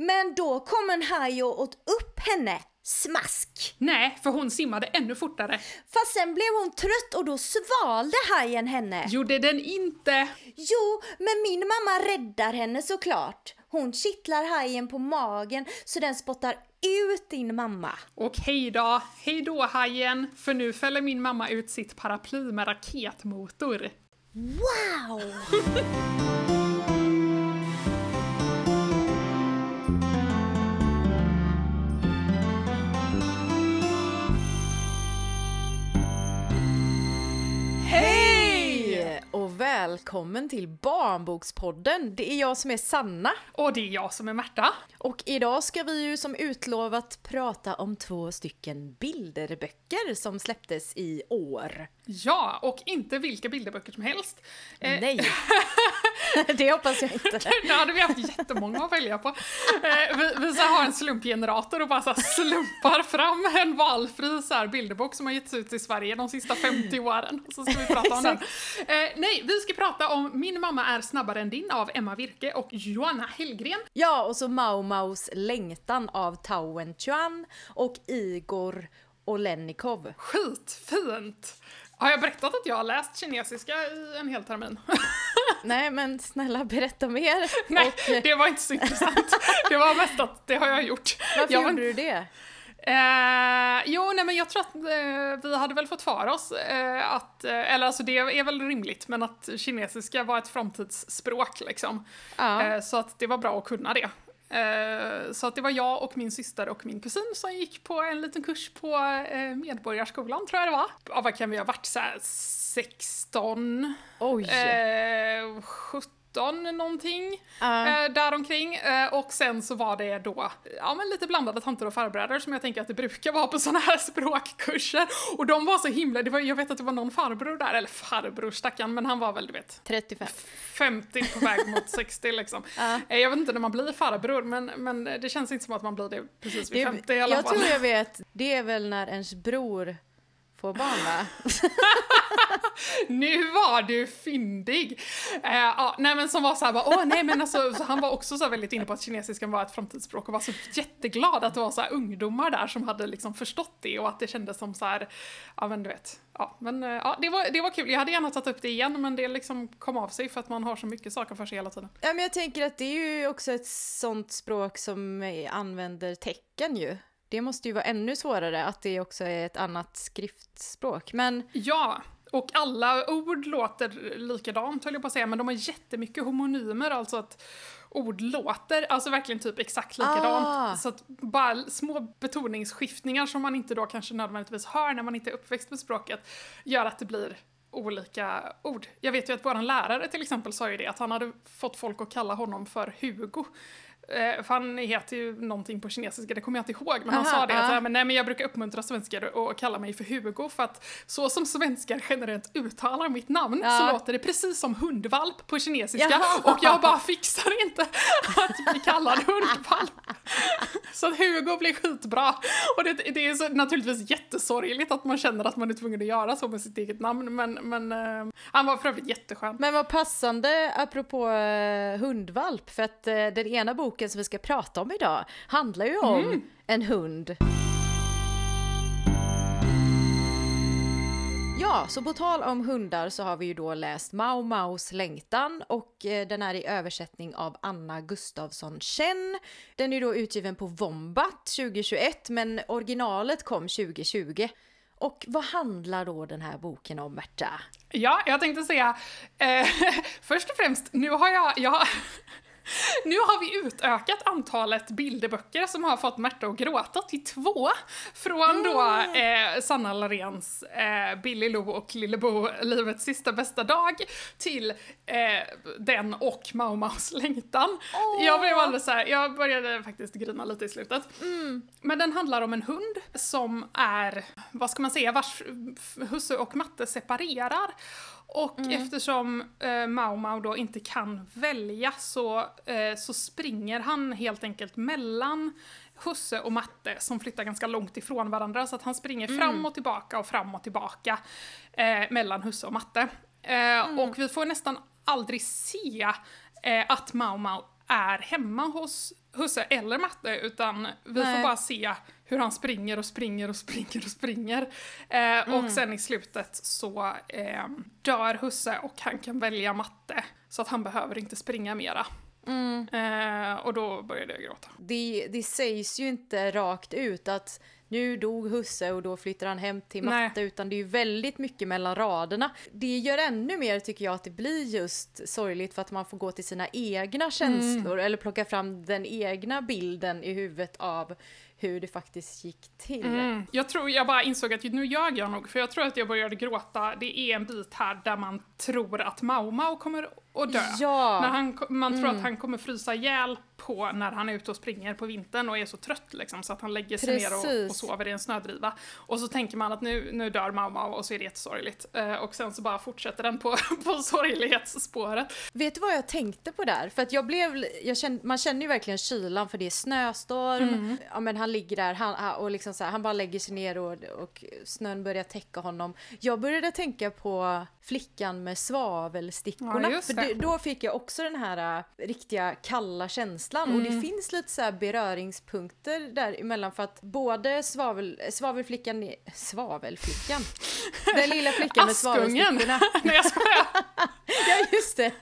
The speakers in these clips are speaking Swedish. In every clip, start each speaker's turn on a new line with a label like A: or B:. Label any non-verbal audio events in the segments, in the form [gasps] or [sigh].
A: Men då kom en haj och åt upp henne. Smask!
B: Nej, för hon simmade ännu fortare.
A: Fast sen blev hon trött och då svalde hajen henne.
B: Gjorde den inte?
A: Jo, men min mamma räddar henne såklart. Hon kittlar hajen på magen så den spottar ut din mamma.
B: Okej då, hej då hajen, för nu fäller min mamma ut sitt paraply med raketmotor.
A: Wow! [laughs] välkommen till Barnbokspodden. Det är jag som är Sanna.
B: Och det är jag som är Märta.
A: Och idag ska vi ju som utlovat prata om två stycken bilderböcker som släpptes i år.
B: Ja, och inte vilka bilderböcker som helst.
A: Eh, Nej, [laughs] det hoppas jag inte. [laughs]
B: Då hade vi haft jättemånga att välja på. Eh, vi, vi så har en slumpgenerator och bara så slumpar fram en valfri så här bilderbok som har getts ut i Sverige de sista 50 åren. Så ska vi prata om den. Eh, nej, vi ska prata om Min mamma är snabbare än din av Emma Virke och Joanna Hellgren.
A: Ja, och så Mau Maus längtan av Tao Chuan och Igor Olenikov.
B: Skitfint! Har jag berättat att jag har läst kinesiska i en hel termin? [laughs]
A: Nej men snälla berätta mer. [laughs]
B: Nej,
A: och,
B: det var inte så intressant. [laughs] Det var mest att det har jag gjort.
A: varför
B: jag
A: gjorde du det?
B: Eh, jo, nej men jag tror att eh, vi hade väl fått för oss eh, att, eh, eller alltså det är väl rimligt, men att kinesiska var ett framtidsspråk liksom.
A: Ja.
B: Eh, så att det var bra att kunna det. Eh, så att det var jag och min syster och min kusin som gick på en liten kurs på eh, Medborgarskolan, tror jag det var. Ja, vad kan vi ha varit, såhär 16,
A: Oj.
B: eh, 17 någonting.
A: Ja.
B: Eh, däromkring. Eh, och sen så var det då ja, men lite blandade tanter och farbröder som jag tänker att det brukar vara på såna här [laughs] språkkurser. Och de var så himla, det var, jag vet att det var någon farbror där, eller farbror stackarn, men han var väl du vet
A: 35.
B: 50 på väg mot [laughs] 60 liksom. Eh, Jag vet inte när man blir farbror, men, men det känns inte som att man blir det precis vid
A: Det,
B: 50 i alla
A: jag
B: fall.
A: tror jag [laughs] vet, det är väl när ens bror får barn va?
B: Nu var du fyndig! Eh, ja, nej men som var såhär bara, åh nej men alltså, så han var också så väldigt inne på att kinesiskan var ett framtidsspråk och var så jätteglad att det var så ungdomar där som hade liksom förstått det och att det kändes som så här, ja men du vet. Ja, men eh, ja, det var, det var kul. Jag hade gärna tagit upp det igen men det liksom kom av sig för att man har så mycket saker för sig hela tiden.
A: Ja men jag tänker att det är ju också ett sånt språk som använder tecken ju. Det måste ju vara ännu svårare att det också är ett annat skriftspråk. Men
B: Ja, och alla ord låter likadant höll jag på att säga, men de har jättemycket homonymer, alltså att ord låter alltså verkligen typ exakt likadant.
A: Ah.
B: Så att bara små betoningsskiftningar som man inte då kanske nödvändigtvis hör när man inte är uppväxt med språket gör att det blir olika ord. Jag vet ju att vår lärare till exempel sa ju det, att han hade fått folk att kalla honom för Hugo. Eh, för han heter ju någonting på kinesiska, det kommer jag inte ihåg, men han
A: Aha,
B: sa det att så här, men, nej, men jag brukar uppmuntra svenskar att kalla mig för Hugo för att så som svenskar generellt uttalar mitt namn
A: Ja.
B: så låter det precis som hundvalp på kinesiska
A: Jaha.
B: och jag bara fixar inte att bli kallad hundvalp. Så att Hugo blir skitbra. Och det, det är så, naturligtvis jättesorgligt att man känner att man är tvungen att göra så med sitt eget namn, men, men eh, han var för övrigt jätteskön.
A: Men vad passande apropå eh, hundvalp, för att eh, den ena boken som vi ska prata om idag handlar ju om
B: Mm.
A: en hund. Ja, så på tal om hundar så har vi ju då läst Mau Maus längtan och eh, den är i översättning av Anna Gustafsson Chen. Den är ju då utgiven på Wombat 2021 men originalet kom 2020. Och vad handlar då den här boken om, Märta?
B: Ja, jag tänkte säga, eh, [laughs] först och främst, nu har jag, jag [laughs] nu har vi utökat antalet bilderböcker som har fått Märta att gråta till två. Från då eh, Sanna Larens eh, Billy Lo och Lillebo, Livets sista bästa dag, till eh, den och Mau Maus längtan.
A: Åh.
B: Jag blev alldeles så här, jag började faktiskt grina lite i slutet. Men den handlar om en hund som är, vad ska man säga, vars husse och matte separerar. Och eftersom eh, Mau Mau då inte kan välja så, eh, så springer han helt enkelt mellan husse och matte som flyttar ganska långt ifrån varandra så att han springer fram och tillbaka och fram och tillbaka eh, mellan husse och matte. Eh, Och vi får nästan aldrig se eh, att Mau Mau är hemma hos husse eller matte utan vi
A: Nej.
B: får bara se hur han springer och springer och springer och springer. Eh,
A: Mm.
B: Och sen i slutet så eh, dör husse och han kan välja matte så att han behöver inte springa mera.
A: Mm.
B: Eh, och då började jag gråta.
A: Det, det sägs ju inte rakt ut att nu dog husse och då flyttar han hem till
B: Nej.
A: matte utan det är ju väldigt mycket mellan raderna. Det gör ännu mer tycker jag att det blir just sorgligt för att man får gå till sina egna känslor eller plocka fram den egna bilden i huvudet av hur det faktiskt gick till.
B: Mm. Jag tror jag bara insåg att nu ljög jag nog, för jag tror att jag började gråta. Det är en bit här där man tror att Mau Mau kommer att dö.
A: Ja.
B: När han, man tror att han kommer frysa ihjäl på när han är ute och springer på vintern och är så trött liksom, så att han lägger sig ner och, och
A: Precis.
B: sover i en snödriva. Och så tänker man att nu, nu dör Mau och så är det jättesorgligt. Eh, och sen så bara fortsätter den på, [laughs] på sorglighetsspåret.
A: Vet du vad jag tänkte på där? För att jag blev, jag kände, man känner ju verkligen kylan för det är snöstorm.
B: Mm.
A: Ja men han ligger där han, och liksom så här, han bara lägger sig ner och, och snön börjar täcka honom. Jag började tänka på flickan med svavelstickorna.
B: Ja, det.
A: då fick jag också den här äh, riktiga kalla känslan. Och
B: Mm.
A: det finns lite så här beröringspunkter däremellan för att både svavel, svavelflickan, svavelflickan, den lilla flickan med [laughs]
B: Askungen!
A: svavelstickorna.
B: Nej jag skojar! [laughs]
A: Ja just det.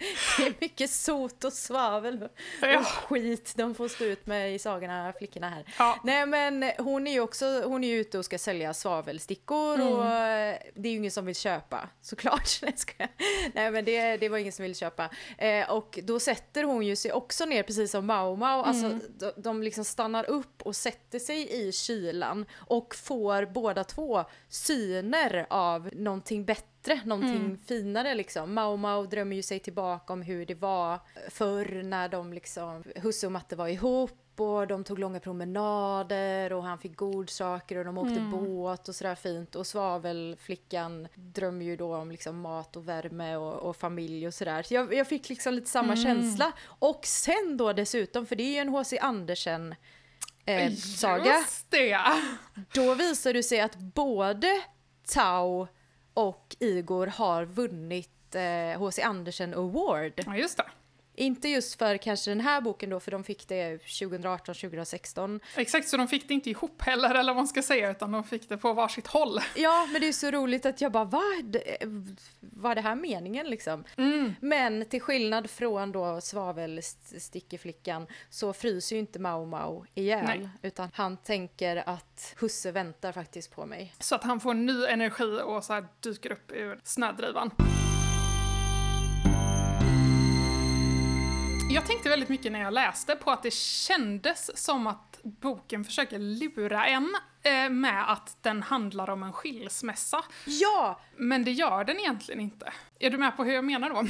A: [laughs] Mycket sot och svavel och
B: Ja.
A: skit de får stå ut med i sagorna, flickorna här.
B: Ja.
A: Nej men hon är ju också, hon är ju ute och ska sälja svavelstickor och eh, det är ju ingen som vill köpa såklart. [laughs] Nej, men det, det var ingen som vill köpa. Eh, och då sätter hon ju sig också ner precis som Mau Mau, alltså de, de liksom stannar upp och sätter sig i kylan och får båda två syner av någonting bättre, någonting finare liksom. Mau Mau drömmer ju sig tillbaka om hur det var förr när de liksom, Husse och Matte var ihop och de tog långa promenader och han fick godsaker och de åkte båt och sådär fint och svavelflickan drömmer ju då om liksom mat och värme och, och familj och sådär. Så jag, jag fick liksom lite samma känsla. Och sen då dessutom, för det är ju en H.C. Andersen eh, saga.
B: Just det!
A: Då visar det sig att både Tau och Igor har vunnit eh, H.C. Andersen Award.
B: Ja, just det.
A: Inte just för kanske den här boken då, för de fick det 2018, 2016.
B: Exakt, så de fick det inte ihop heller, eller vad man ska säga, utan de fick det på varsitt håll.
A: Ja, men det är så roligt att jag bara, vad? Var det här meningen liksom?
B: Mm.
A: Men till skillnad från då svavelstickeflickan så fryser ju inte Mau Mau ihjäl,
B: Nej.
A: utan han tänker att husse väntar faktiskt på mig.
B: Så att han får ny energi och så dyker upp ur snödrivan. Jag tänkte väldigt mycket när jag läste på att det kändes som att boken försöker lura en eh, med att den handlar om en skilsmässa.
A: Ja!
B: Men det gör den egentligen inte. Är du med på hur jag menar då? [laughs]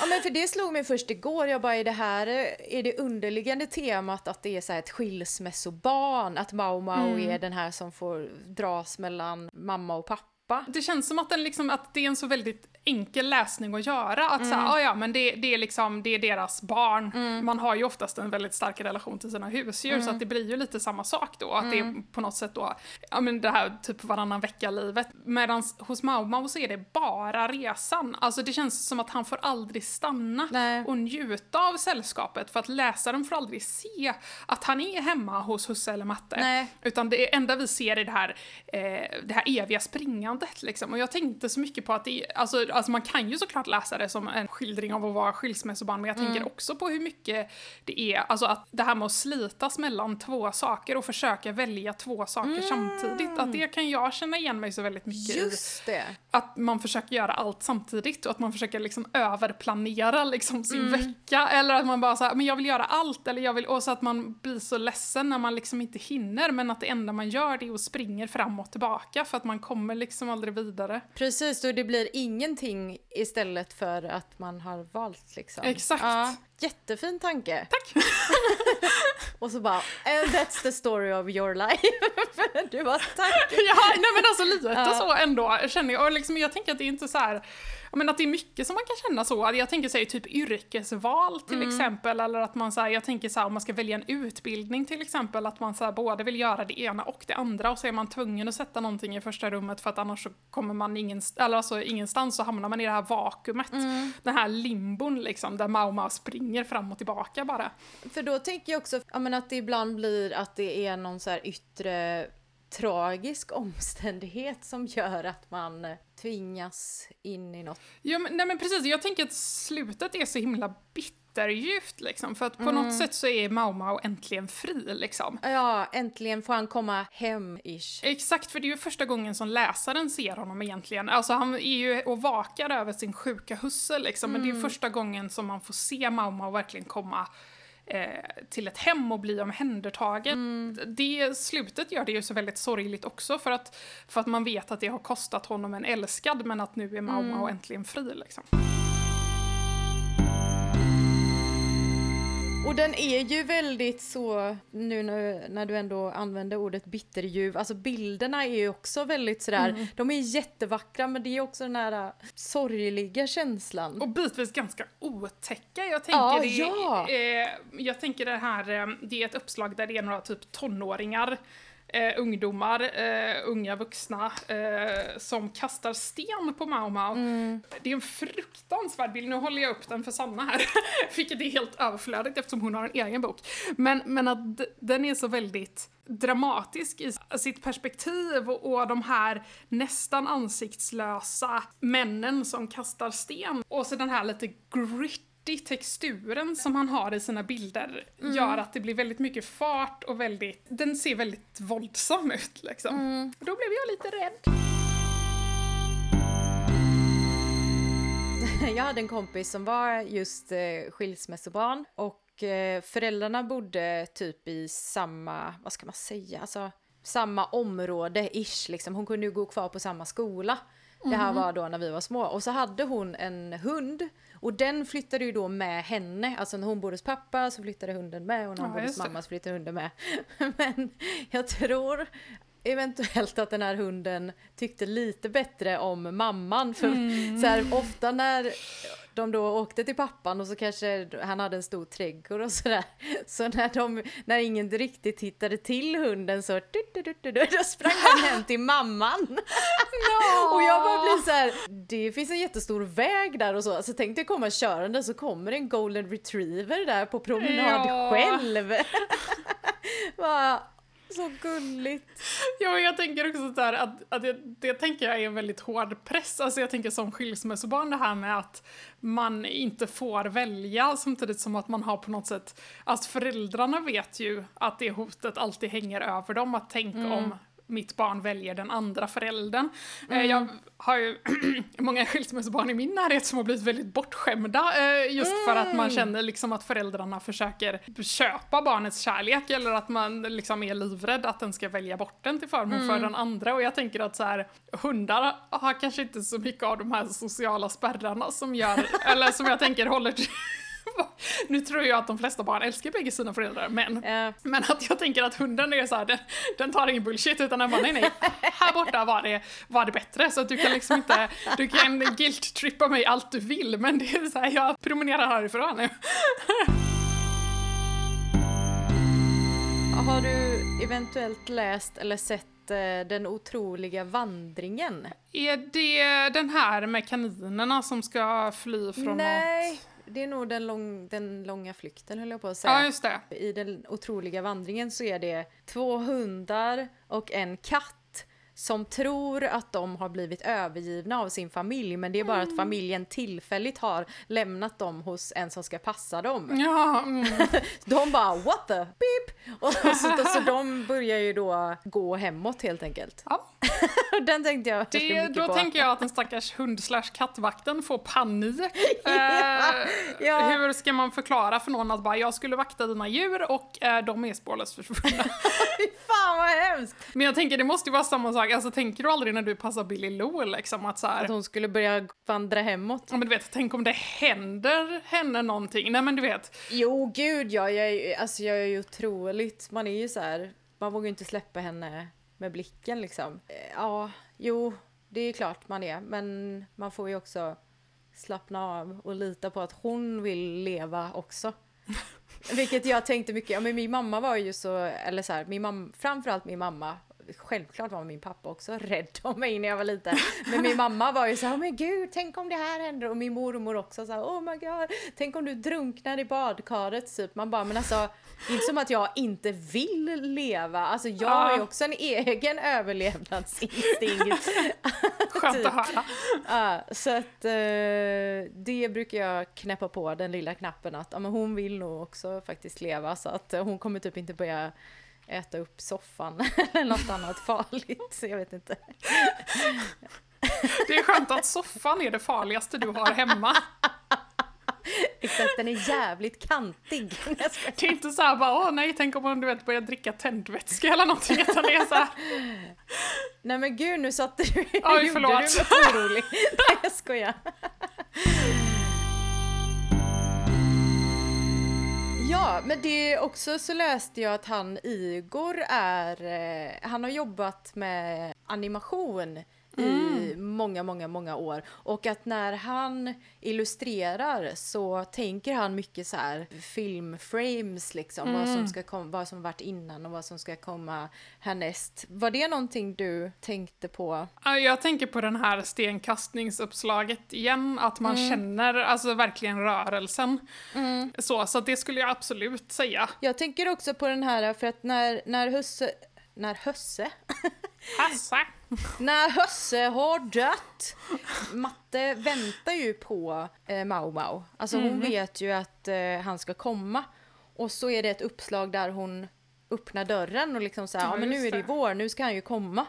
A: Ja men för det slog mig först igår, jag bara är det här, är det underliggande temat att det är så ett skilsmässobarn, att Mau Mau är den här som får dras mellan mamma och pappa?
B: Det känns som att, den liksom, att det är en så väldigt enkel läsning att göra. Att så här, "Ah, ja, men det, det, är liksom, det är deras barn. Man har ju oftast en väldigt stark relation till sina husdjur så att det blir ju lite samma sak då. Att det är på något sätt då, ja men det här typ varannan vecka-livet. Medan hos Mau Mau så är det bara resan. Alltså det känns som att han får aldrig stanna
A: Nej.
B: och njuta av sällskapet för att läsaren får aldrig se att han är hemma hos husse eller matte.
A: Nej.
B: Utan det enda vi ser är det här, eh, det här eviga springandet liksom. Och jag tänkte så mycket på att det, alltså, alltså man kan ju såklart läsa det som en skildring av att vara skilsmässobarn, men jag tänker
A: Mm.
B: också på hur mycket det är, alltså att det här med att slitas mellan två saker och försöka välja två saker samtidigt, att det kan jag känna igen mig så väldigt mycket i.
A: Mm. Just det.
B: Att man försöker göra allt samtidigt och att man försöker liksom överplanera liksom sin
A: Mm.
B: vecka. Eller att man bara säger men jag vill göra allt. Eller jag vill, och så att man blir så ledsen när man liksom inte hinner. Men att det enda man gör det är att springer fram och tillbaka för att man kommer liksom aldrig vidare.
A: Precis, och det blir ingenting istället för att man har valt liksom.
B: Exakt.
A: Ja, jättefin tanke.
B: Tack! [laughs]
A: Och så bara, and that's the story of your life. [laughs] du bara, tack.
B: ja, nej men alltså lite
A: Ja.
B: så ändå känner jag. Och liksom, jag tänker att det är inte så här men att det är mycket som man kan känna så. Jag tänker säga typ yrkesval till
A: Mm.
B: exempel, eller att man säger jag tänker så här, om man ska välja en utbildning till exempel, att man så här, både vill göra det ena och det andra och så är man tvungen att sätta någonting i första rummet för att annars så kommer man ingenstans, eller alltså ingenstans så hamnar man i det här vakuumet.
A: Mm.
B: Den här limbon liksom, där Mao Mao springer fram och tillbaka bara.
A: För då tänker jag också ja, men att det ibland blir att det är någon så här yttre tragisk omständighet som gör att man eh, tvingas in i något.
B: Ja, men, nej men precis, jag tänker att slutet är så himla bitterljuvt liksom, för att på
A: Mm.
B: något sätt så är Mao Mao äntligen fri liksom.
A: Ja, äntligen får han komma hem-ish.
B: Exakt, för det är ju första gången som läsaren ser honom egentligen. Alltså han är ju och vakar över sin sjuka husse liksom, men det är ju
A: Mm.
B: första gången som man får se Mao Mao verkligen komma till ett hem och bli omhändertagen.
A: Mm.
B: Det slutet gör det ju så väldigt sorgligt också för att, för att man vet att det har kostat honom en älskad men att nu är Mao
A: Mm.
B: Mao äntligen fri liksom.
A: Och den är ju väldigt så, nu när, när du ändå använder ordet bitterljuv, alltså bilderna är ju också väldigt sådär,
B: Mm.
A: de är jättevackra men det är också den här äh, sorgliga känslan.
B: Och bitvis ganska otäcka. Jag tänker,
A: Ja,
B: det,
A: ja.
B: Eh, jag tänker det här, eh, det är ett uppslag där det är några typ tonåringar, eh, ungdomar, eh, unga vuxna eh, som kastar sten på Mao Mao.
A: Mm.
B: Det är en fruktansvärd bild, nu håller jag upp den för Sanna här, [laughs] vilket är helt överflödigt eftersom hon har en egen bok. Men, men att den är så väldigt dramatisk i sitt perspektiv och, och de här nästan ansiktslösa männen som kastar sten. Och så den här lite gritty texturen som han har i sina bilder gör att det blir väldigt mycket fart och väldigt, den ser väldigt våldsam ut liksom. Då blev jag lite rädd. [laughs]
A: Jag hade en kompis som var just eh, skilsmässobarn och eh, föräldrarna bodde typ i samma, vad ska man säga, alltså samma område-ish liksom. Hon kunde ju gå kvar på samma skola. Det här var då när vi var små. Och så hade hon en hund och den flyttade ju då med henne. Alltså när hon bodde hos pappa så flyttade hunden med och när hon
B: Ja,
A: bodde hos mamma så flyttade hunden med. [laughs] Men jag tror eventuellt att den här hunden tyckte lite bättre om mamman. För så här, ofta när de då åkte till pappan och så kanske han hade en stor trädgård och sådär. [laughs] Så när, de, när ingen riktigt hittade till hunden så du, du, du, du, då sprang han hem till mamman. [laughs] [laughs] Och jag bara blir så här, det finns en jättestor väg där och så. Så tänkte jag komma körande så kommer en golden retriever där på promenad
B: Ja.
A: själv. Bara, så gulligt.
B: Ja, jag tänker också så här att, att det, det tänker jag är en väldigt hård press. Alltså jag tänker som skilsmässobarn det här med att man inte får välja samtidigt som att man har på något sätt, alltså föräldrarna vet ju att det hotet alltid hänger över dem, att tänk om mitt barn väljer den andra föräldern. Eh, Jag har ju [clears throat] många skilsmässobarn i min närhet som har blivit väldigt bortskämda eh, just för att man känner liksom att föräldrarna försöker köpa barnets kärlek eller att man liksom är livrädd att den ska välja bort den till förmån för den andra. Och jag tänker att så här hundar har kanske inte så mycket av de här sociala spärrarna som gör, [laughs] eller som jag tänker håller [laughs] nu tror jag att de flesta barn älskar bägge sina föräldrar, men
A: Eh,
B: men att jag tänker att hunden är så här, den, den tar ingen bullshit utan den bara nej nej, här borta var det, var det bättre så att du kan liksom inte, du kan guilt-trippa mig allt du vill men det är så här, jag promenerar härifrån nu.
A: har du eventuellt läst eller sett eh, Den otroliga vandringen?
B: Är det den här med kaninerna som ska fly från
A: Nej,
B: något?
A: Det är nog den, lång, den långa flykten höll jag på att
B: Ja
A: säga.
B: just det.
A: I den otroliga vandringen så är det två hundar och en katt som tror att de har blivit övergivna av sin familj men det är bara att familjen tillfälligt har lämnat dem hos en som ska passa dem.
B: Ja, mm. [laughs]
A: De bara what the beep! Och så, [laughs] så, så de börjar ju då gå hemåt helt enkelt.
B: ja. [laughs]
A: Den tänkte jag
B: Det, då
A: på.
B: tänker jag att den stackars hund slash kattvakten får panik. Eh,
A: Ja.
B: Hur ska man förklara för någon att bara jag skulle vakta dina djur och eh, de är spårlöst försvunna?
A: Fy fan vad hemskt!
B: Men jag tänker det måste ju vara samma sak, alltså tänker du aldrig när du passar Billy Lou liksom att så här,
A: Att hon skulle börja vandra hemåt.
B: ja men du vet, tänk om det händer henne någonting, nej men du vet,
A: Jo gud ja, jag är, alltså jag är ju otroligt, man är ju så här, man vågar ju inte släppa henne med blicken liksom. Eh, Ja, jo, det är klart man är, men man får ju också slappna av och lita på att hon vill leva också. [laughs] Vilket jag tänkte mycket, ja men min mamma var ju så, eller så här, min mamma, framförallt min mamma Självklart var min pappa också rädd [laughs] om mig när jag var liten. Men min mamma var ju så här, oh men gud, tänk om det här händer. Och min mormor också så här, oh my god, tänk om du drunknar i badkaret typ. Man bara, men alltså, det är inte som att jag inte vill leva. Alltså jag har ju också en egen överlevnadsinstinkt. [laughs]
B: Skönt att höra.
A: Ja, så att eh, det brukar jag knäppa på den lilla knappen att ja, men hon vill nog också faktiskt leva så att hon kommer typ inte börja äta upp soffan [laughs] eller något annat farligt. Jag vet inte.
B: Det är skönt att soffan är det farligaste du har hemma.
A: Exakt, den är jävligt kantig. [laughs]
B: Det är inte såhär bara åh nej, tänk om hon du vet börjar dricka tändvätska eller någonting, utan det är såhär...
A: Nej men gud, nu satte du...
B: Oj, förlåt. Gjorde du
A: mig orolig. [laughs] Nej, jag skojar. Ja, men det också så läste jag att han Igor är, eh, han har jobbat med animation mm. i många, många, många år. Och att när han illustrerar så tänker han mycket så här filmframes liksom, mm. vad, som mm. ska kom, vad som varit innan och vad som ska komma härnäst. Var det någonting du tänkte på?
B: Jag tänker på den här stenkastningsuppslaget igen, att man mm. känner alltså verkligen rörelsen. Mm. Så, så det skulle jag absolut säga.
A: Jag tänker också på den här, för att när, när husse när Hösse...
B: Hasse!
A: när Hösse har dött! Matte väntar ju på eh, Mau Mau. Alltså hon mm. vet ju att eh, han ska komma. Och så är det ett uppslag där hon öppnar dörren och liksom säger ja, ja men nu är det vår, nu ska han ju komma.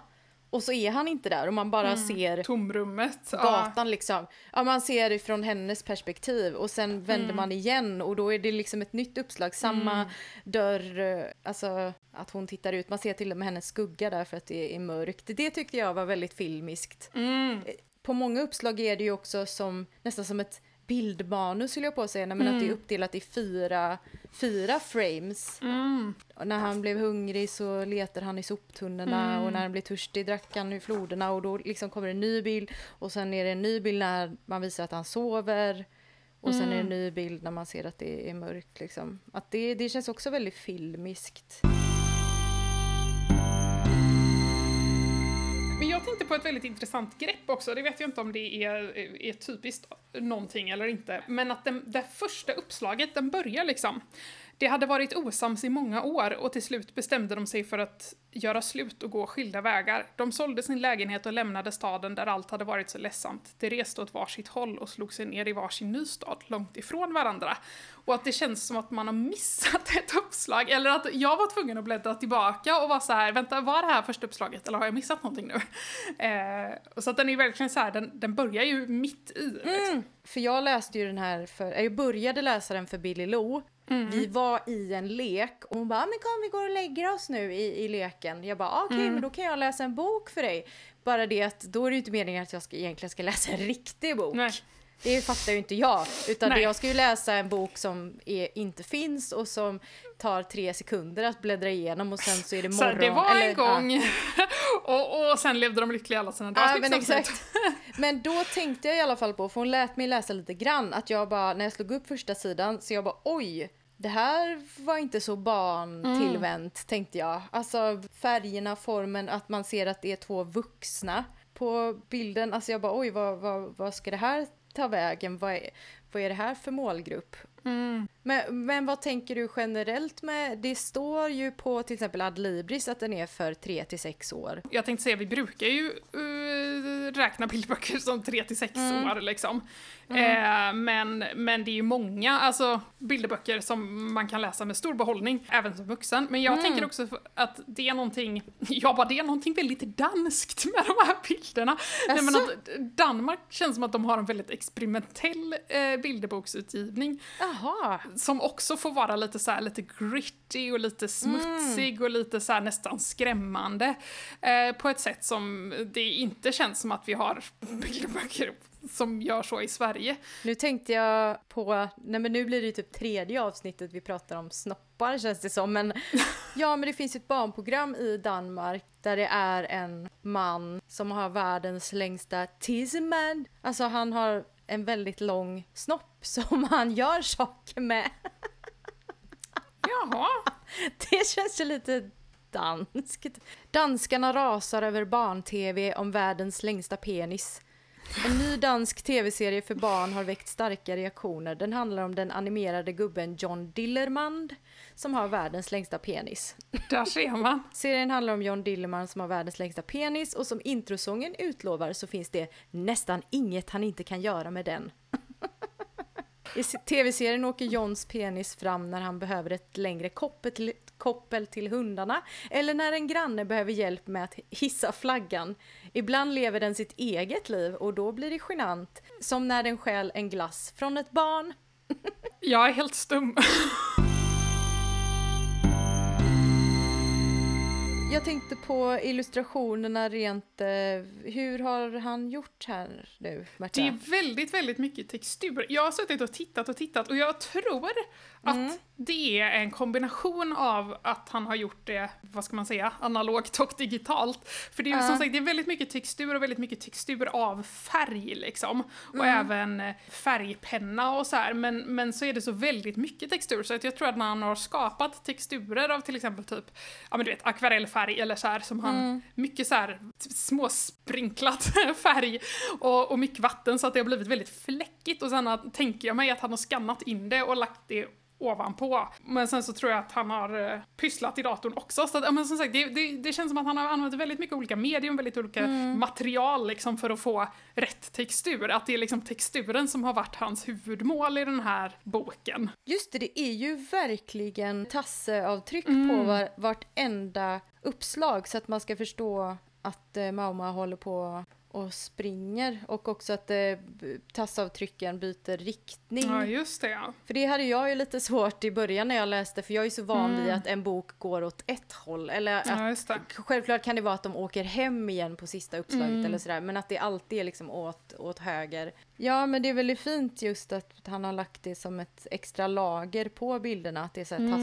A: Och så är han inte där och man bara mm. ser
B: tomrummet.
A: Gatan ja. liksom. Ja, man ser det från hennes perspektiv och sen vänder mm. man igen och då är det liksom ett nytt uppslag. Samma mm. dörr, alltså att hon tittar ut. Man ser till och med hennes skugga där för att det är mörkt. Det tyckte jag var väldigt filmiskt.
B: Mm.
A: På många uppslag är det ju också som nästan som ett bildmanus skulle jag på att säga, men mm. att det är mm. uppdelat i fyra, fyra frames.
B: Mm.
A: när han blev hungrig så letar han i soptunnorna mm. och när han blir törstig drack han ur floderna och då liksom kommer en ny bild och sen är det en ny bild när man visar att han sover. Och sen är det en mm. ny bild när man ser att det är mörkt. Liksom. Att det, det känns också väldigt filmiskt.
B: Jag tänkte på ett väldigt intressant grepp också, det vet jag inte om det är, är typiskt någonting eller inte, men att den, det första uppslaget, den börjar liksom det hade varit osams i många år och till slut bestämde de sig för att göra slut och gå skilda vägar. De sålde sin lägenhet och lämnade staden där allt hade varit så ledsamt. De reste åt varsitt håll och slog sig ner i varsin ny stad, långt ifrån varandra. Och att det känns som att man har missat ett uppslag, eller att jag var tvungen att bläddra tillbaka och vara så här, vänta, var det här första uppslaget eller har jag missat någonting nu? [laughs] Eh, så att den är verkligen så här, den, den börjar ju mitt i. Liksom.
A: Mm, för jag läste ju den här för, jag började läsa den för Billy Lou Mm. Vi var i en lek och hon bara, men kom vi går och lägger oss nu i, i leken. Jag bara, okej okay, mm. men då kan jag läsa en bok för dig. Bara det att då är det ju inte meningen att jag ska, egentligen ska [laughs] läsa en riktig bok. Nej. Det fattar ju inte jag. Utan Nej. jag ska ju läsa en bok som är, inte finns och som tar tre sekunder att bläddra igenom och sen så är det morgon.
B: Så det var eller, en gång. Ja. [laughs] och, och sen levde de lyckliga alla sina dagar.
A: Ja, men exakt. [laughs] [laughs] men då tänkte jag i alla fall på, för hon lät mig läsa lite grann, att jag bara, när jag slog upp första sidan, så jag bara oj, det här var inte så barntillvänt mm. tänkte jag. Alltså färgerna, formen, att man ser att det är två vuxna på bilden. Alltså jag bara oj, vad, vad, vad ska det här ta vägen? Vad är, vad är det här för målgrupp?
B: Mm.
A: Men, men vad tänker du generellt med, det står ju på till exempel Adlibris att den är för 3 till 6 år.
B: Jag tänkte säga, vi brukar ju uh, räkna bildböcker som 3 till 6 mm. år liksom. Mm. Eh, men, men det är ju många alltså, bilderböcker som man kan läsa med stor behållning, även som vuxen. Men jag mm. tänker också att det är någonting, [laughs] ja bara det är någonting väldigt danskt [laughs] med de här bilderna. Nej, men att Danmark känns som att de har en väldigt experimentell eh, bilderboksutgivning.
A: Jaha.
B: Som också får vara lite så här, lite gritty och lite smutsig mm. och lite så här, nästan skrämmande. Eh, på ett sätt som det inte känns som att vi har bilderböcker som gör så i Sverige.
A: Nu tänkte jag på, nej men nu blir det ju typ tredje avsnittet vi pratar om snoppar känns det som, men [laughs] ja men det finns ett barnprogram i Danmark där det är en man som har världens längsta tisman. Alltså han har en väldigt lång snopp [laughs] som han gör saker med.
B: Jaha.
A: Det känns ju lite danskt. Danskarna rasar över barn-tv om världens längsta penis. En ny dansk tv-serie för barn har väckt starka reaktioner. Den handlar om den animerade gubben John Dillermand som har världens längsta penis.
B: Där ser man.
A: Serien handlar om John Dillermand som har världens längsta penis och som introsången utlovar så finns det nästan inget han inte kan göra med den. I tv-serien åker Johns penis fram när han behöver ett längre koppel till, koppel till hundarna eller när en granne behöver hjälp med att hissa flaggan. Ibland lever den sitt eget liv och då blir det genant, som när den stjäl en glass från ett barn.
B: Jag är helt stum.
A: Jag tänkte på illustrationerna rent, eh, hur har han gjort här nu, Märta?
B: Det är väldigt, väldigt mycket textur. Jag har suttit och tittat och tittat och jag tror att
A: Mm.
B: det är en kombination av att han har gjort det, vad ska man säga, analogt och digitalt. För det är
A: Ja.
B: som sagt, det är väldigt mycket textur och väldigt mycket textur av färg liksom. Och
A: Mm.
B: även eh, färgpenna och så här. Men, men så är det så väldigt mycket textur så att jag tror att när han har skapat texturer av till exempel typ, ja men du vet akvarellfärg eller så här som han,
A: Mm.
B: mycket så här småsprinklat [laughs] färg och, och mycket vatten så att det har blivit väldigt fläckigt och sen tänker jag mig att han har skannat in det och lagt det ovanpå. Men sen så tror jag att han har eh, pysslat i datorn också. Så att, men som sagt, det, det, det känns som att han har använt väldigt mycket olika medium, väldigt olika material liksom för att få rätt textur. Att det är liksom texturen som har varit hans huvudmål i den här boken.
A: Just det, det är ju verkligen tasseavtryck på
B: Mm.
A: var, vartenda uppslag så att man ska förstå att eh, Mauma håller på och springer och också att eh, tassavtrycken byter riktning.
B: Ja, just det ja.
A: För det hade jag ju lite svårt i början när jag läste för jag är så van vid
B: Mm.
A: att en bok går åt ett håll. Eller att,
B: Ja.
A: Självklart kan det vara att de åker hem igen på sista uppslaget
B: Mm.
A: eller sådär men att det alltid är liksom åt, åt höger. Ja men det är väldigt fint just att han har lagt det som ett extra lager på bilderna, att det är så här
B: Mm.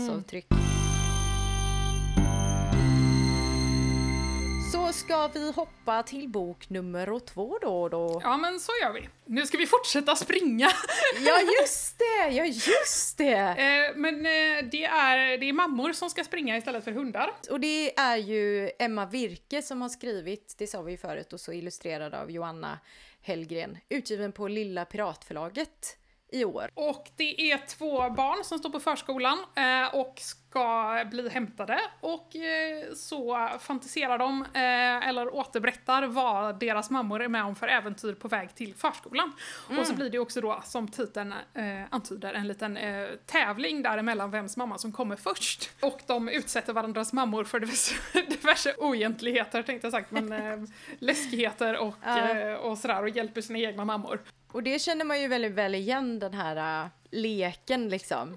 A: Så ska vi hoppa till bok nummer två då då.
B: Ja, men så gör vi. Nu ska vi fortsätta springa. [laughs]
A: Ja just det, ja just det!
B: Eh, men eh, det, är, det är mammor som ska springa istället för hundar.
A: Och det är ju Emma Virke som har skrivit, det sa vi ju förut, och så illustrerad av Joanna Hellgren. Utgiven på Lilla Piratförlaget i år.
B: Och det är två barn som står på förskolan eh, och ska bli hämtade och eh, så fantiserar de eh, eller återberättar vad deras mammor är med om för äventyr på väg till förskolan. Och så blir det också då, som titeln eh, antyder, en liten eh, tävling däremellan vems mamma som kommer först. Och de utsätter varandras mammor för diverse, [laughs] diverse oegentligheter tänkte jag sagt, men eh, [laughs] läskigheter och, eh, och sådär och hjälper sina egna mammor.
A: Och det känner man ju väldigt väl igen den här äh, leken liksom.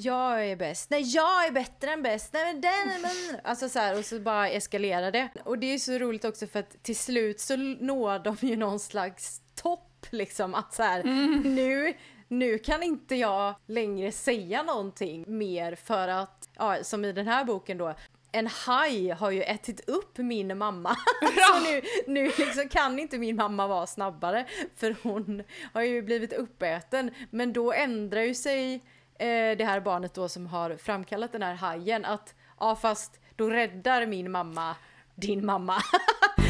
A: Jag är bäst, nej jag är bättre än bäst, nej men den är men... Alltså så här, och så bara eskalerar det. Och det är så roligt också för att till slut så når de ju någon slags topp liksom. Att så här, nu, nu kan inte jag längre säga någonting mer för att, ja som i den här boken då, en haj har ju ätit upp min mamma. [laughs] Så nu, nu liksom kan inte min mamma vara snabbare för hon har ju blivit uppäten. Men då ändrar ju sig eh, det här barnet då som har framkallat den här hajen att ja fast då räddar min mamma din mamma. [laughs]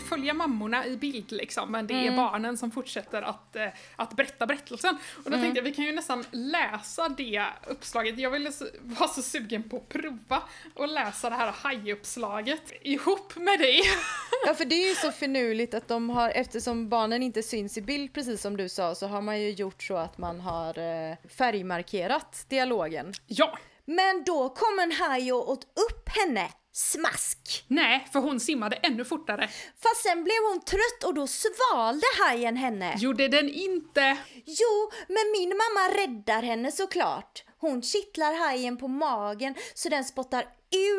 B: får ju följa mammorna i bild liksom, men det är
A: Mm.
B: barnen som fortsätter att, eh, att berätta berättelsen. Och då
A: Mm.
B: tänkte jag, vi kan ju nästan läsa det uppslaget. Jag ville så- var så sugen på att prova och läsa det här hajuppslaget ihop med dig. [laughs]
A: Ja för det är ju så finurligt att de har, eftersom barnen inte syns i bild precis som du sa, så har man ju gjort så att man har eh, färgmarkerat dialogen.
B: Ja,
C: Men då kom en haj och åt upp henne. Smask!
B: nej, för hon simmade ännu fortare.
C: Fast sen blev hon trött och då svalde hajen henne.
B: Gjorde den inte?
C: Jo, men min mamma räddar henne såklart. Hon kittlar hajen på magen så den spottar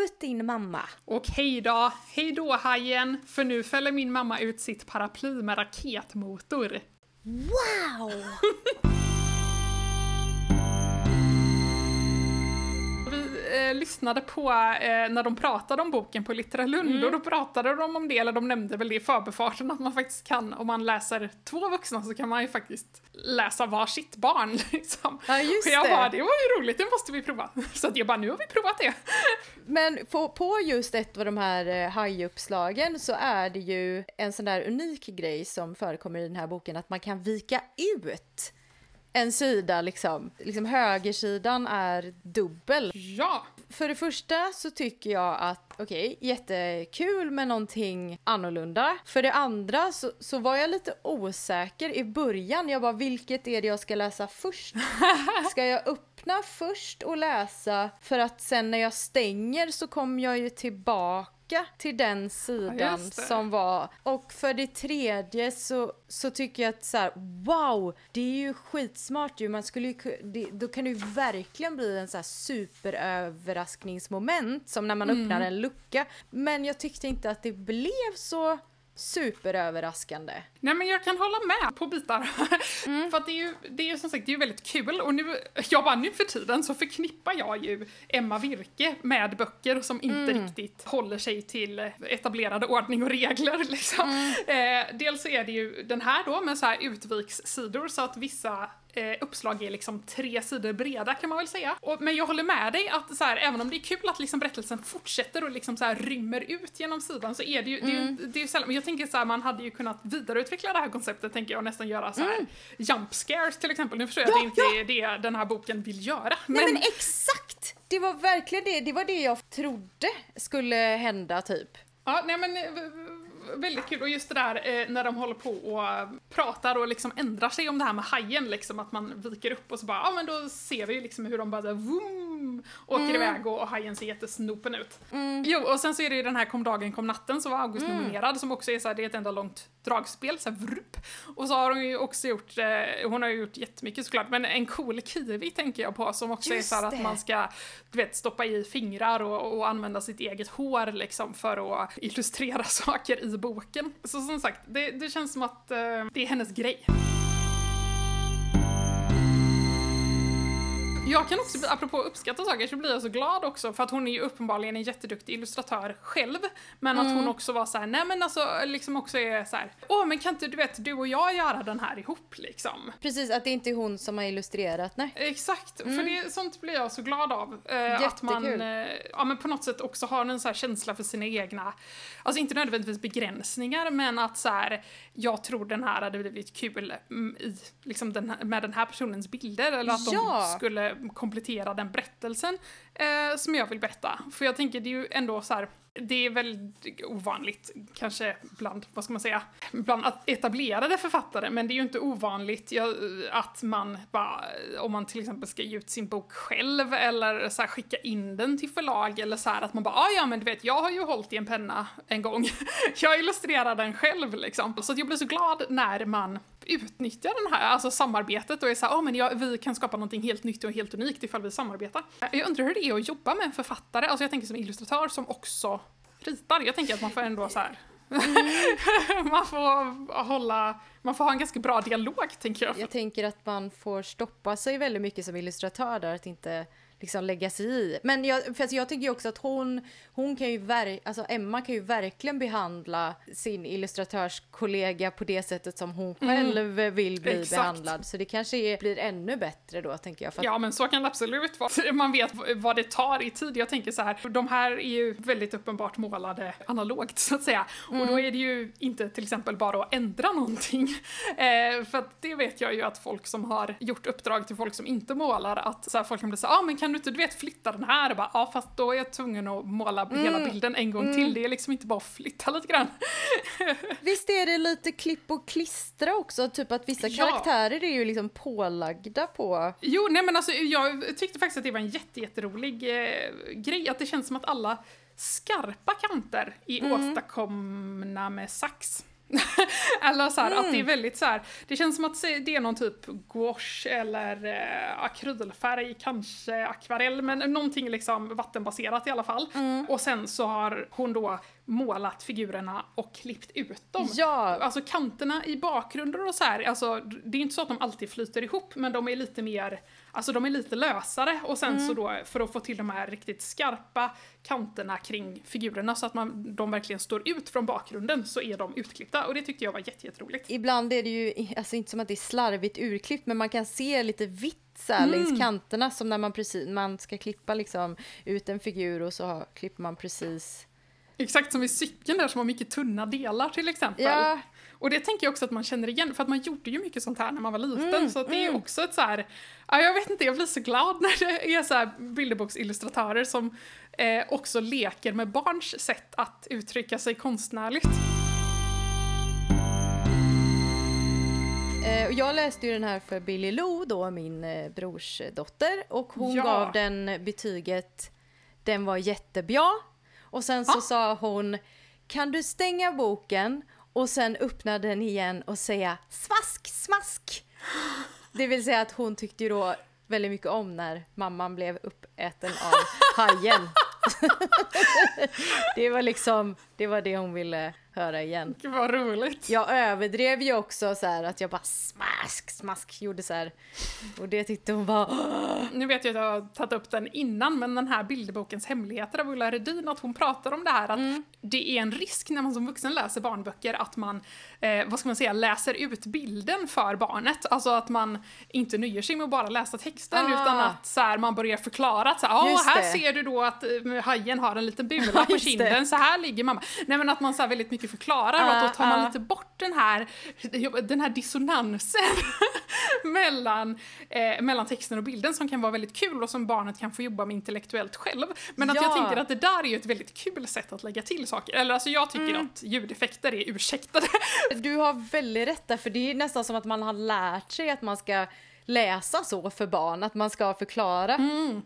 C: ut din mamma.
B: Och hej då, hej då hajen, för nu fäller min mamma ut sitt paraply med raketmotor.
C: Wow! [laughs]
B: eh, lyssnade på eh, när de pratade om boken på Littera Lund
A: Mm.
B: och då pratade de om det, eller de nämnde väl det i förbifarten att man faktiskt kan, om man läser två vuxna så kan man ju faktiskt läsa varsitt barn [laughs] liksom.
A: Ja, just
B: och jag
A: det.
B: bara, det var ju roligt, det måste vi prova. [laughs] Så att jag bara, nu har vi provat det. [laughs]
A: Men på, på just ett av de här eh, hajuppslagen så är det ju en sån där unik grej som förekommer i den här boken att man kan vika ut en sida liksom. liksom högersidan är dubbel.
B: Ja,
A: För det första så tycker jag att okej, jättekul med någonting annorlunda. För det andra så, så var jag lite osäker i början. Jag bara, vilket är det jag ska läsa först? [laughs] Ska jag öppna först och läsa för att sen när jag stänger så kommer jag ju tillbaka till den sidan
B: det.
A: som var. Och för det tredje så, så tycker jag att så här, wow, det är ju skitsmart ju. Man skulle ju, det, då kan det ju verkligen bli en så här superöverraskningsmoment som när man öppnar en lucka. Men jag tyckte inte att det blev så superöverraskande.
B: Nej men jag kan hålla med på bitar. [laughs]
A: Mm.
B: för det är ju, det är ju som sagt, det är ju väldigt kul och nu, jag bara nu för tiden så förknippar jag ju Emma Virke med böcker som inte
A: Mm.
B: riktigt håller sig till etablerade ordning och regler liksom.
A: Mm.
B: Eh, dels så är det ju den här då med så här utvikssidor så att vissa eh, uppslag är liksom tre sidor breda kan man väl säga. Och, men jag håller med dig att så här, även om det är kul att liksom berättelsen fortsätter och liksom så här rymmer ut genom sidan så är det ju, det är ju, det är ju sällan, men jag tänker så här, man hade ju kunnat vidareutveckla det här konceptet tänker jag och nästan göra så här jump scares till exempel. Nu förstår jag
A: Ja,
B: att det inte är det den här boken vill göra. Men,
A: Nej men exakt! Det var verkligen det, det var det jag trodde skulle hända typ.
B: Ja, nej men eh, väldigt kul. Och just det där eh, när de håller på och eh, pratar och liksom ändrar sig om det här med hajen, liksom att man viker upp och så bara, ja men då ser vi ju liksom hur de bara så här, vroom, åker iväg och, och hajen ser jättesnopen ut. Jo, och sen så är det ju den här Kom dagen kom natten som var August nominerad som också är så här, det är ett enda långt dragspel, så här vrupp. Och så har hon ju också gjort, eh, hon har ju gjort jättemycket såklart, men en cool kiwi tänker jag på som också är
A: Just
B: så här att man ska, du vet, stoppa i fingrar och, och använda sitt eget hår liksom för att illustrera [laughs] saker i boken. Så som sagt, det, det känns som att eh, det är hennes grej. Jag kan också, apropå uppskatta saker, så blir jag så glad också för att hon är ju uppenbarligen en jätteduktig illustratör själv. Men att
A: Mm.
B: hon också var så här, nej men alltså liksom också är så här, åh men kan inte du vet, du och jag göra den här ihop liksom?
A: Precis, att det inte är hon som har illustrerat, nej.
B: Exakt, för det, sånt blir jag så glad av. Eh, att man
A: Mm.
B: Eh, ja, men på något sätt också har en så känsla för sina egna, alltså inte nödvändigtvis begränsningar, men att så här, jag tror den här hade blivit kul mm, i, liksom den här, med den här personens bilder, eller att
A: Ja.
B: de skulle komplettera den berättelsen eh, som jag vill berätta. För jag tänker, det är ju ändå så här, det är väldigt ovanligt, kanske bland, vad ska man säga, bland etablerade författare, men det är ju inte ovanligt ja, att man bara, om man till exempel ska ge ut sin bok själv eller så här, skicka in den till förlag eller så här att man bara, ah, ja men du vet, jag har ju hållit i en penna en gång, [laughs] jag illustrerar den själv liksom. Så att jag blir så glad när man utnyttjar den här, alltså samarbetet och är såhär, ja ah, men jag, vi kan skapa någonting helt nytt och helt unikt ifall vi samarbetar. Jag undrar hur det är att jobba med en författare, alltså jag tänker som illustratör som också ritar. Jag tänker att man får ändå så här. [laughs] man får hålla, man får ha en ganska bra dialog tänker jag.
A: Jag tänker att man får stoppa sig väldigt mycket som illustratör där, att inte liksom lägga sig i. Men jag, för jag tycker också att hon, hon kan ju ver- alltså Emma kan ju verkligen behandla sin illustratörskollega på det sättet som hon själv vill bli
B: Exakt.
A: behandlad. Så det kanske är, blir ännu bättre då, tänker jag. Att,
B: Ja men så kan det absolut vara. Man vet vad det tar i tid. Jag tänker så här, de här är ju väldigt uppenbart målade analogt så att säga. Och då är det ju inte till exempel bara att ändra någonting. [laughs] Eh, för att det vet jag ju att folk som har gjort uppdrag till folk som inte målar, att så här, folk kan bli så ja ah, men kan du inte du vet flytta den här? Och bara, ja fast då är jag tvungen att måla hela bilden en gång till. Det är liksom inte bara att flytta lite grann. [laughs]
A: Visst är det lite klipp och klistra också, typ att vissa
B: Ja.
A: karaktärer är ju liksom pålagda på...
B: Jo, nej men alltså jag tyckte faktiskt att det var en jätte, jätterolig eh, grej, att det känns som att alla skarpa kanter är åstadkomna med sax. [laughs] eller så här, att det är väldigt så här, det känns som att det är någon typ gouache eller eh, akrylfärg, kanske akvarell, men någonting liksom vattenbaserat i alla fall. Och sen så har hon då målat figurerna och klippt ut dem.
A: Ja.
B: Alltså kanterna i bakgrunder och så här, alltså det är inte så att de alltid flyter ihop, men de är lite mer, alltså de är lite lösare och sen så då för att få till de här riktigt skarpa kanterna kring figurerna så att man, de verkligen står ut från bakgrunden så är de utklippta och det tyckte jag var jätte, jätteroligt.
A: Ibland är det ju, alltså inte som att det är slarvigt urklippt, men man kan se lite vitt så här längs kanterna som när man precis, man ska klippa liksom ut en figur och så klipper man precis
B: Exakt som i cykeln där som har mycket tunna delar till exempel.
A: Ja.
B: Och det tänker jag också att man känner igen, för att man gjorde ju mycket sånt här när man var liten.
A: Mm,
B: så det är också ett så här, ja, jag vet inte, jag blir så glad [laughs] när det är så här bilderboksillustratörer som eh, också leker med barns sätt att uttrycka sig konstnärligt.
A: Eh, jag läste ju den här för Billy Lou, då min eh, brors dotter, och hon
B: Ja.
A: gav den betyget den var jättebra. Och sen så
B: Ja.
A: sa hon, kan du stänga boken och sen öppna den igen och säga smask, smask? Det vill säga att hon tyckte ju då väldigt mycket om när mamman blev uppäten av hajen. [laughs] det var liksom, det var det hon ville höra igen.
B: Gud vad roligt.
A: Jag överdrev ju också så här att jag bara smask, smask gjorde så här. Och det tyckte hon var
B: Nu vet jag att jag har tagit upp den innan, men den här bilderbokens hemligheter av Ulla Rudin, att hon pratar om det här att
A: Mm.
B: det är en risk när man som vuxen läser barnböcker att man, eh, vad ska man säga, läser ut bilden för barnet. Alltså att man inte nöjer sig med att bara läsa texten
A: Ah.
B: utan att så här, man börjar förklara att så här, "Åh,
A: Just
B: här ser du då att eh, hajen har en liten bula [laughs] på
A: det.
B: kinden, så här ligger mamma. Nej men att man så här väldigt mycket förklarar och
A: Ah,
B: att då tar man
A: ah.
B: lite bort den här, den här dissonansen [laughs] mellan, eh, mellan texten och bilden som kan vara väldigt kul och som barnet kan få jobba med intellektuellt själv. Men att jag
A: Ja.
B: tänker att det där är ju ett väldigt kul sätt att lägga till saker. Eller alltså jag tycker
A: Mm.
B: att ljudeffekter är ursäktade.
A: Du har väldigt rätt där, för det är nästan som att man har lärt sig att man ska läsa så för barn, att man ska förklara.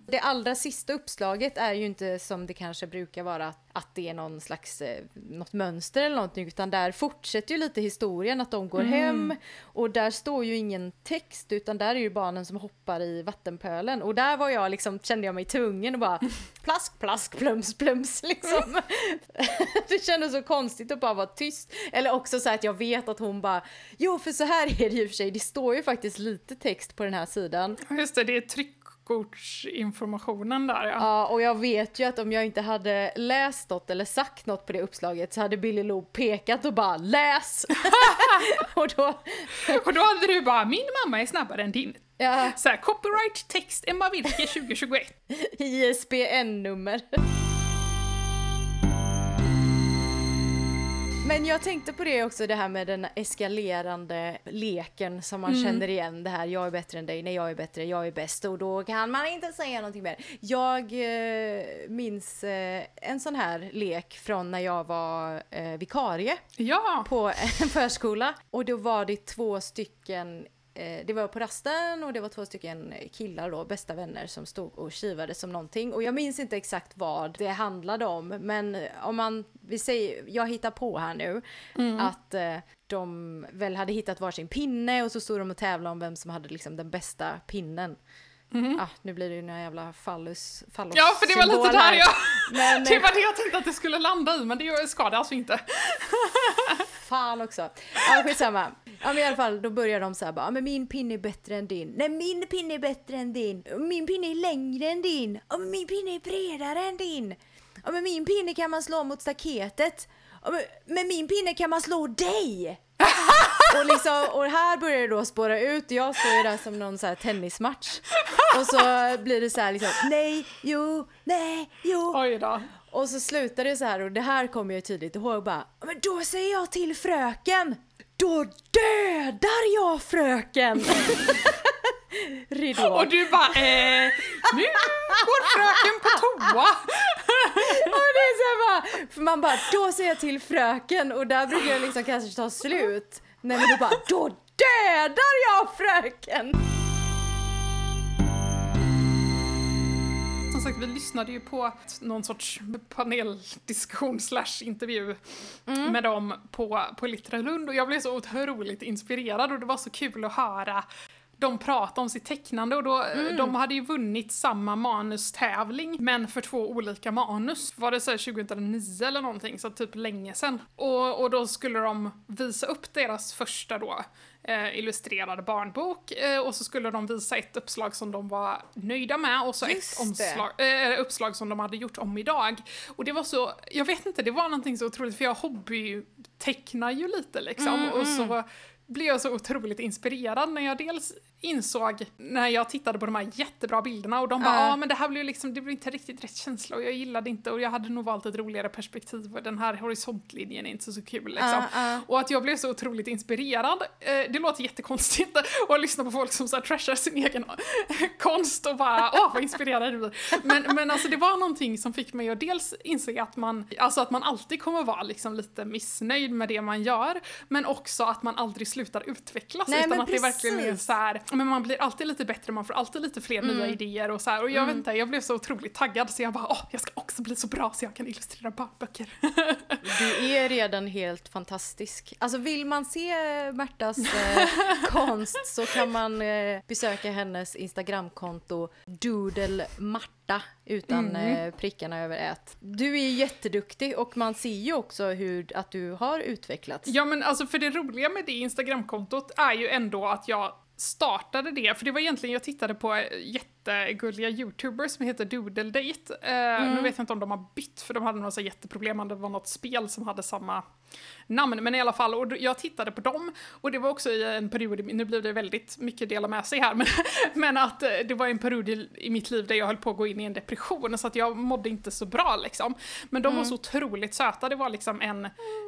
A: Det allra sista uppslaget är ju inte som det kanske brukar vara, att det är någon slags, eh, något mönster eller någonting, utan där fortsätter ju lite historien, att de går hem och där står ju ingen text, utan där är ju barnen som hoppar i vattenpölen och där var jag liksom, kände jag mig tvungen och bara [laughs] plask, plask, plums, plums liksom. [laughs] det kändes så konstigt att bara vara tyst. Eller också så här att jag vet att hon bara, jo för så här är det ju för sig, det står ju faktiskt lite text på den här sidan.
B: Just det, det är tryckkortsinformationen där ja.
A: Ja, och jag vet ju att om jag inte hade läst något eller sagt något på det uppslaget så hade Billy Lou pekat och bara läs! [laughs] och då,
B: Och då hade du bara, min mamma är snabbare än din.
A: ja,
B: Så här, copyright text Emma Wilke 2021. [laughs]
A: ISBN-nummer. Men jag tänkte på det också, det här med den eskalerande leken som man känner igen. Det här, jag är bättre än dig, nej jag är bättre, jag är bäst och då kan man inte säga någonting mer. Jag eh, minns eh, en sån här lek från när jag var eh, vikarie
B: Ja,
A: på en [laughs] förskola. Och då var det två stycken det var på rasten och det var två stycken killar då, bästa vänner som stod och kivade som någonting. Och jag minns inte exakt vad det handlade om, men om man, vi säger, jag hittar på här nu, att eh, de väl hade hittat varsin pinne och så stod de och tävlade om vem som hade liksom den bästa pinnen. Ah, nu blir det ju några jävla fallus, fallus
B: ja för det var lite där jag...
A: Men, [laughs]
B: Det var det jag tänkte att det skulle landa i, men det ska det alltså inte. [laughs]
A: Fan också. Ja, skitsamma. Ja, men i alla fall, då börjar de så här bara, "Ja, men min pinne är bättre än din. Nej, min pinne är bättre än din. Min pinne är längre än din. Ja, men min pinne är bredare än din. Ja, men min pinne kan man slå mot staketet. Ja, men, men min pinne kan man slå dig. [laughs] och, liksom, och här börjar det då spåra ut. Jag står ju där som någon så här tennismatch. Och så blir det så här liksom, nej, jo, nej, jo.
B: Oj då.
A: Och så slutar det så här och det här kommer jag tydligt ihåg bara Men då säger jag till fröken Då dödar jag fröken! [laughs] Ridå.
B: Och du bara, eh, nu går fröken på toa. [laughs]
A: Och det är så bara, för man bara, då säger jag till fröken och där brukar jag liksom kanske ta slut. Nej men då bara, då dödar jag fröken!
B: Som sagt, vi lyssnade ju på någon sorts paneldiskussion slash intervju
A: Mm.
B: med dem på, på Littra Lund och jag blev så otroligt inspirerad och det var så kul att höra de prata om sitt tecknande och då,
A: Mm.
B: de hade ju vunnit samma manustävling men för två olika manus. Var det så här 2009 eller någonting, så typ länge sedan. Och, och då skulle de visa upp deras första då eh, illustrerade barnbok eh, och så skulle de visa ett uppslag som de var nöjda med och så
A: Just
B: ett omslag, eh, uppslag som de hade gjort om idag. Och det var så, jag vet inte, det var någonting så otroligt för jag hobbytecknar ju lite liksom
A: Mm,
B: och så blev jag så otroligt inspirerad när jag dels insåg när jag tittade på de här jättebra bilderna och de bara ja
A: Ja.
B: ah, men det här blev liksom, det blev inte riktigt rätt känsla och jag gillade inte och jag hade nog valt ett roligare perspektiv och den här horisontlinjen är inte så, kul liksom.
A: Ja, ja.
B: Och att jag blev så otroligt inspirerad, eh, det låter jättekonstigt att lyssna på folk som så här trashar sin egen [laughs] konst och bara åh vad inspirerad jag blir. Men, men alltså det var någonting som fick mig att dels inse att man, alltså att man alltid kommer vara liksom lite missnöjd med det man gör, men också att man aldrig slutar utvecklas
C: Nej,
B: utan att det verkligen är
C: precis.
B: så här, men man blir alltid lite bättre, man får alltid lite fler nya idéer och så här. Och jag vet inte, jag blev så otroligt taggad så jag bara åh, jag ska också bli så bra så jag kan illustrera barnböcker. [laughs]
A: Du är redan helt fantastisk. Alltså vill man se Märtas eh, [laughs] konst så kan man eh, besöka hennes Instagramkonto Doodle Marta utan eh, prickarna över ät. Du är jätteduktig och man ser ju också hur att du har utvecklats.
B: Ja men alltså för det roliga med det Instagramkontot är ju ändå att jag startade det, för det var egentligen, jag tittade på eh, jättegulliga youtubers som heter Doodle Date. Eh, Nu vet jag inte om de har bytt, för de hade några så jätteproblem, om det var något spel som hade samma namn, men i alla fall, och jag tittade på dem, och det var också i en period, nu blir det väldigt mycket dela med sig här, [laughs] men, men att eh, det var en period i, i mitt liv där jag höll på att gå in i en depression, så att jag mådde inte så bra liksom. Men de var så otroligt söta, det var liksom en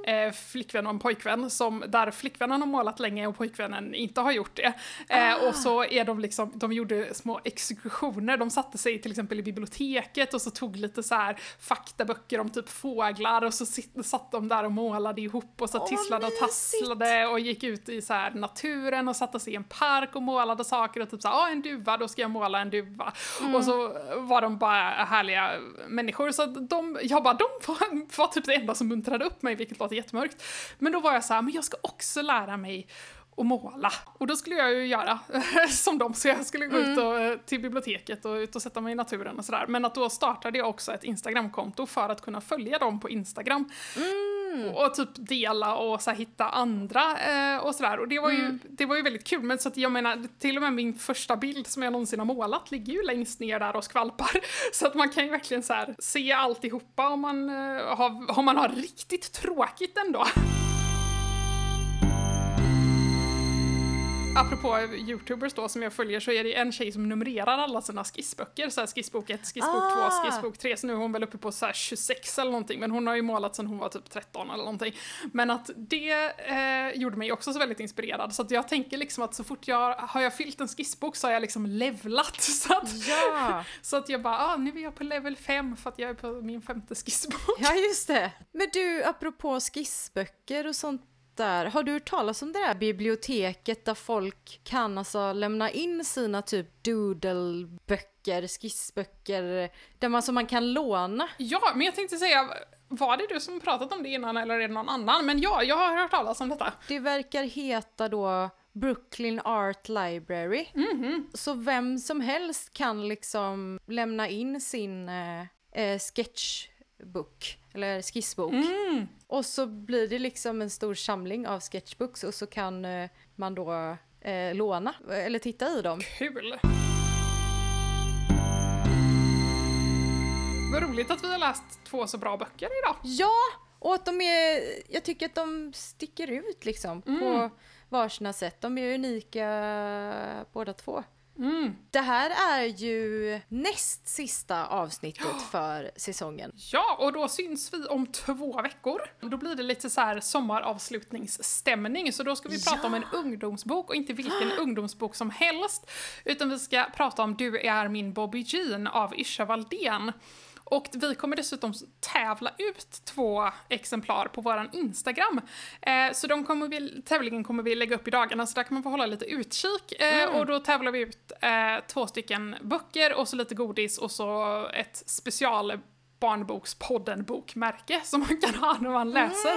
B: eh, flickvän och en pojkvän, som, där flickvännen har målat länge och pojkvännen inte har gjort det. Eh, och så är de liksom, de gjorde små exkursioner, de satte sig till exempel i biblioteket och så tog lite så här faktaböcker om typ fåglar och så satt de där och målade ihop och så
C: Åh,
B: tisslade och tasslade och gick ut i så här naturen och satte sig i en park och målade saker och typ så här, ah, en duva, då ska jag måla en duva. Och så var de bara härliga människor så de, jag bara, de var, var typ det enda som muntrade upp mig, vilket låter jättemörkt. Men då var jag så här, men jag ska också lära mig att måla. Och då skulle jag ju göra [laughs] som dem, så jag skulle gå ut och, eh, till biblioteket och ut och sätta mig i naturen och sådär. Men att då startade jag också ett Instagramkonto för att kunna följa dem på Instagram. Och, och typ dela och så här, hitta andra eh, och sådär. Och det var, ju, det var ju väldigt kul. Men så att jag menar, till och med min första bild som jag någonsin har målat ligger ju längst ner där och skvalpar. [laughs] Så att man kan ju verkligen så här, se alltihopa om man, eh, har, om man har riktigt tråkigt ändå. Apropå youtubers då som jag följer så är det en tjej som numrerar alla sina skissböcker. Så här skissbok 1, skissbok 2,
A: Ah.
B: skissbok 3. Så nu är hon väl uppe på så här 26 eller någonting. Men hon har ju målat sedan hon var typ 13 eller någonting. Men att det eh, gjorde mig också så väldigt inspirerad. Så att jag tänker liksom att så fort jag har jag fyllt en skissbok så har jag liksom levlat. [laughs] Så att,
A: Ja, [laughs]
B: så att jag bara, ah, nu är jag på level 5 för att jag är på min femte skissbok.
A: ja just det. [laughs] Men du, apropå skissböcker och sånt där, har du hört talas om det där biblioteket där folk kan alltså lämna in sina typ doodleböcker, skissböcker, där man, som man kan låna?
B: Ja, men jag tänkte säga, var det du som pratat om det innan eller är det någon annan? Men ja, jag har hört talas om detta.
A: Det verkar heta då Brooklyn Art Library. Så vem som helst kan liksom lämna in sin eh, eh, sketchbook, eller skissbok. Och så blir det liksom en stor samling av sketchbooks och så kan eh, man då eh, låna eller titta i dem.
B: Kul! Vad roligt att vi har läst två så bra böcker idag.
A: Ja, och att de är, jag tycker att de sticker ut liksom på varsina sätt. De är unika båda två.
B: Mm.
A: Det här är ju näst sista avsnittet [gasps] för säsongen.
B: Ja, och då syns vi om två veckor. Då blir det lite så här sommaravslutningsstämning, så då ska vi prata om en ungdomsbok och inte vilken [gasps] ungdomsbok som helst, utan vi ska prata om Du är min Bobby Jean av Isha Valdén. Och vi kommer dessutom tävla ut två exemplar på våran Instagram. Eh, så de kommer vi, tävlingen kommer vi lägga upp i dagarna, så där kan man få hålla lite utkik. Eh, Och då tävlar vi ut eh, två stycken böcker och så lite godis och så ett special Barnbokspodden-bokmärke som man kan ha när man läser.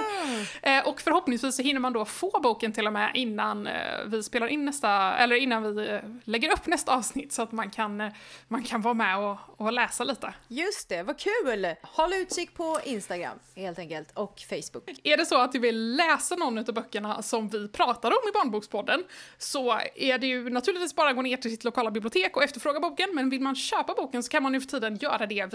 B: Eh, och förhoppningsvis så hinner man då få boken till och med innan eh, vi spelar in nästa, eller innan vi eh, lägger upp nästa avsnitt så att man kan, eh, man kan vara med och, och läsa lite.
A: Just det, vad kul! Håll utkik på Instagram helt enkelt och Facebook.
B: Är det så att du vill läsa någon av böckerna som vi pratar om i Barnbokspodden så är det ju naturligtvis bara att gå ner till sitt lokala bibliotek och efterfråga boken, men vill man köpa boken så kan man nu för tiden göra det via en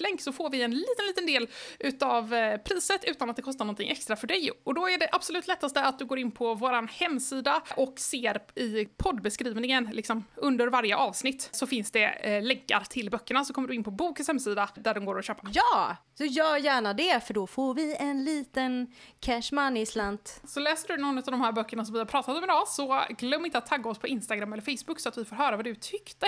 B: affiliate-länk så får vi en liten, liten del utav eh, priset utan att det kostar någonting extra för dig. Och då är det absolut lättaste att du går in på våran hemsida och ser i poddbeskrivningen, liksom under varje avsnitt, så finns det eh, länkar till böckerna så kommer du in på bokens hemsida där de går att köpa.
A: Ja, så gör gärna det för då får vi en liten cash money-slant.
B: Så läser du någon av de här böckerna som vi har pratat om idag så glöm inte att tagga oss på Instagram eller Facebook så att vi får höra vad du tyckte.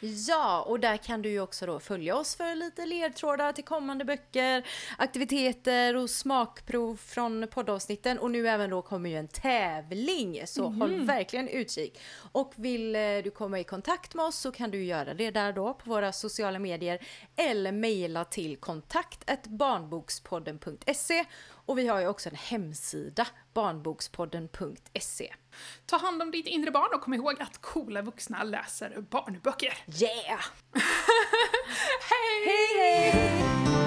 A: Ja, och där kan du ju också då följa oss för lite ledtrådar till kommande böcker, aktiviteter och smakprov från poddavsnitten och nu även då kommer ju en tävling så håll verkligen utkik. Och vill eh, du komma i kontakt med oss så kan du göra det där då på våra sociala medier eller mejla till kontakt barnbokspodden.se och vi har ju också en hemsida barnbokspodden.se.
B: Ta hand om ditt inre barn och kom ihåg att coola vuxna läser barnböcker.
A: Yeah! [laughs]
B: Hej!
A: Hej hej!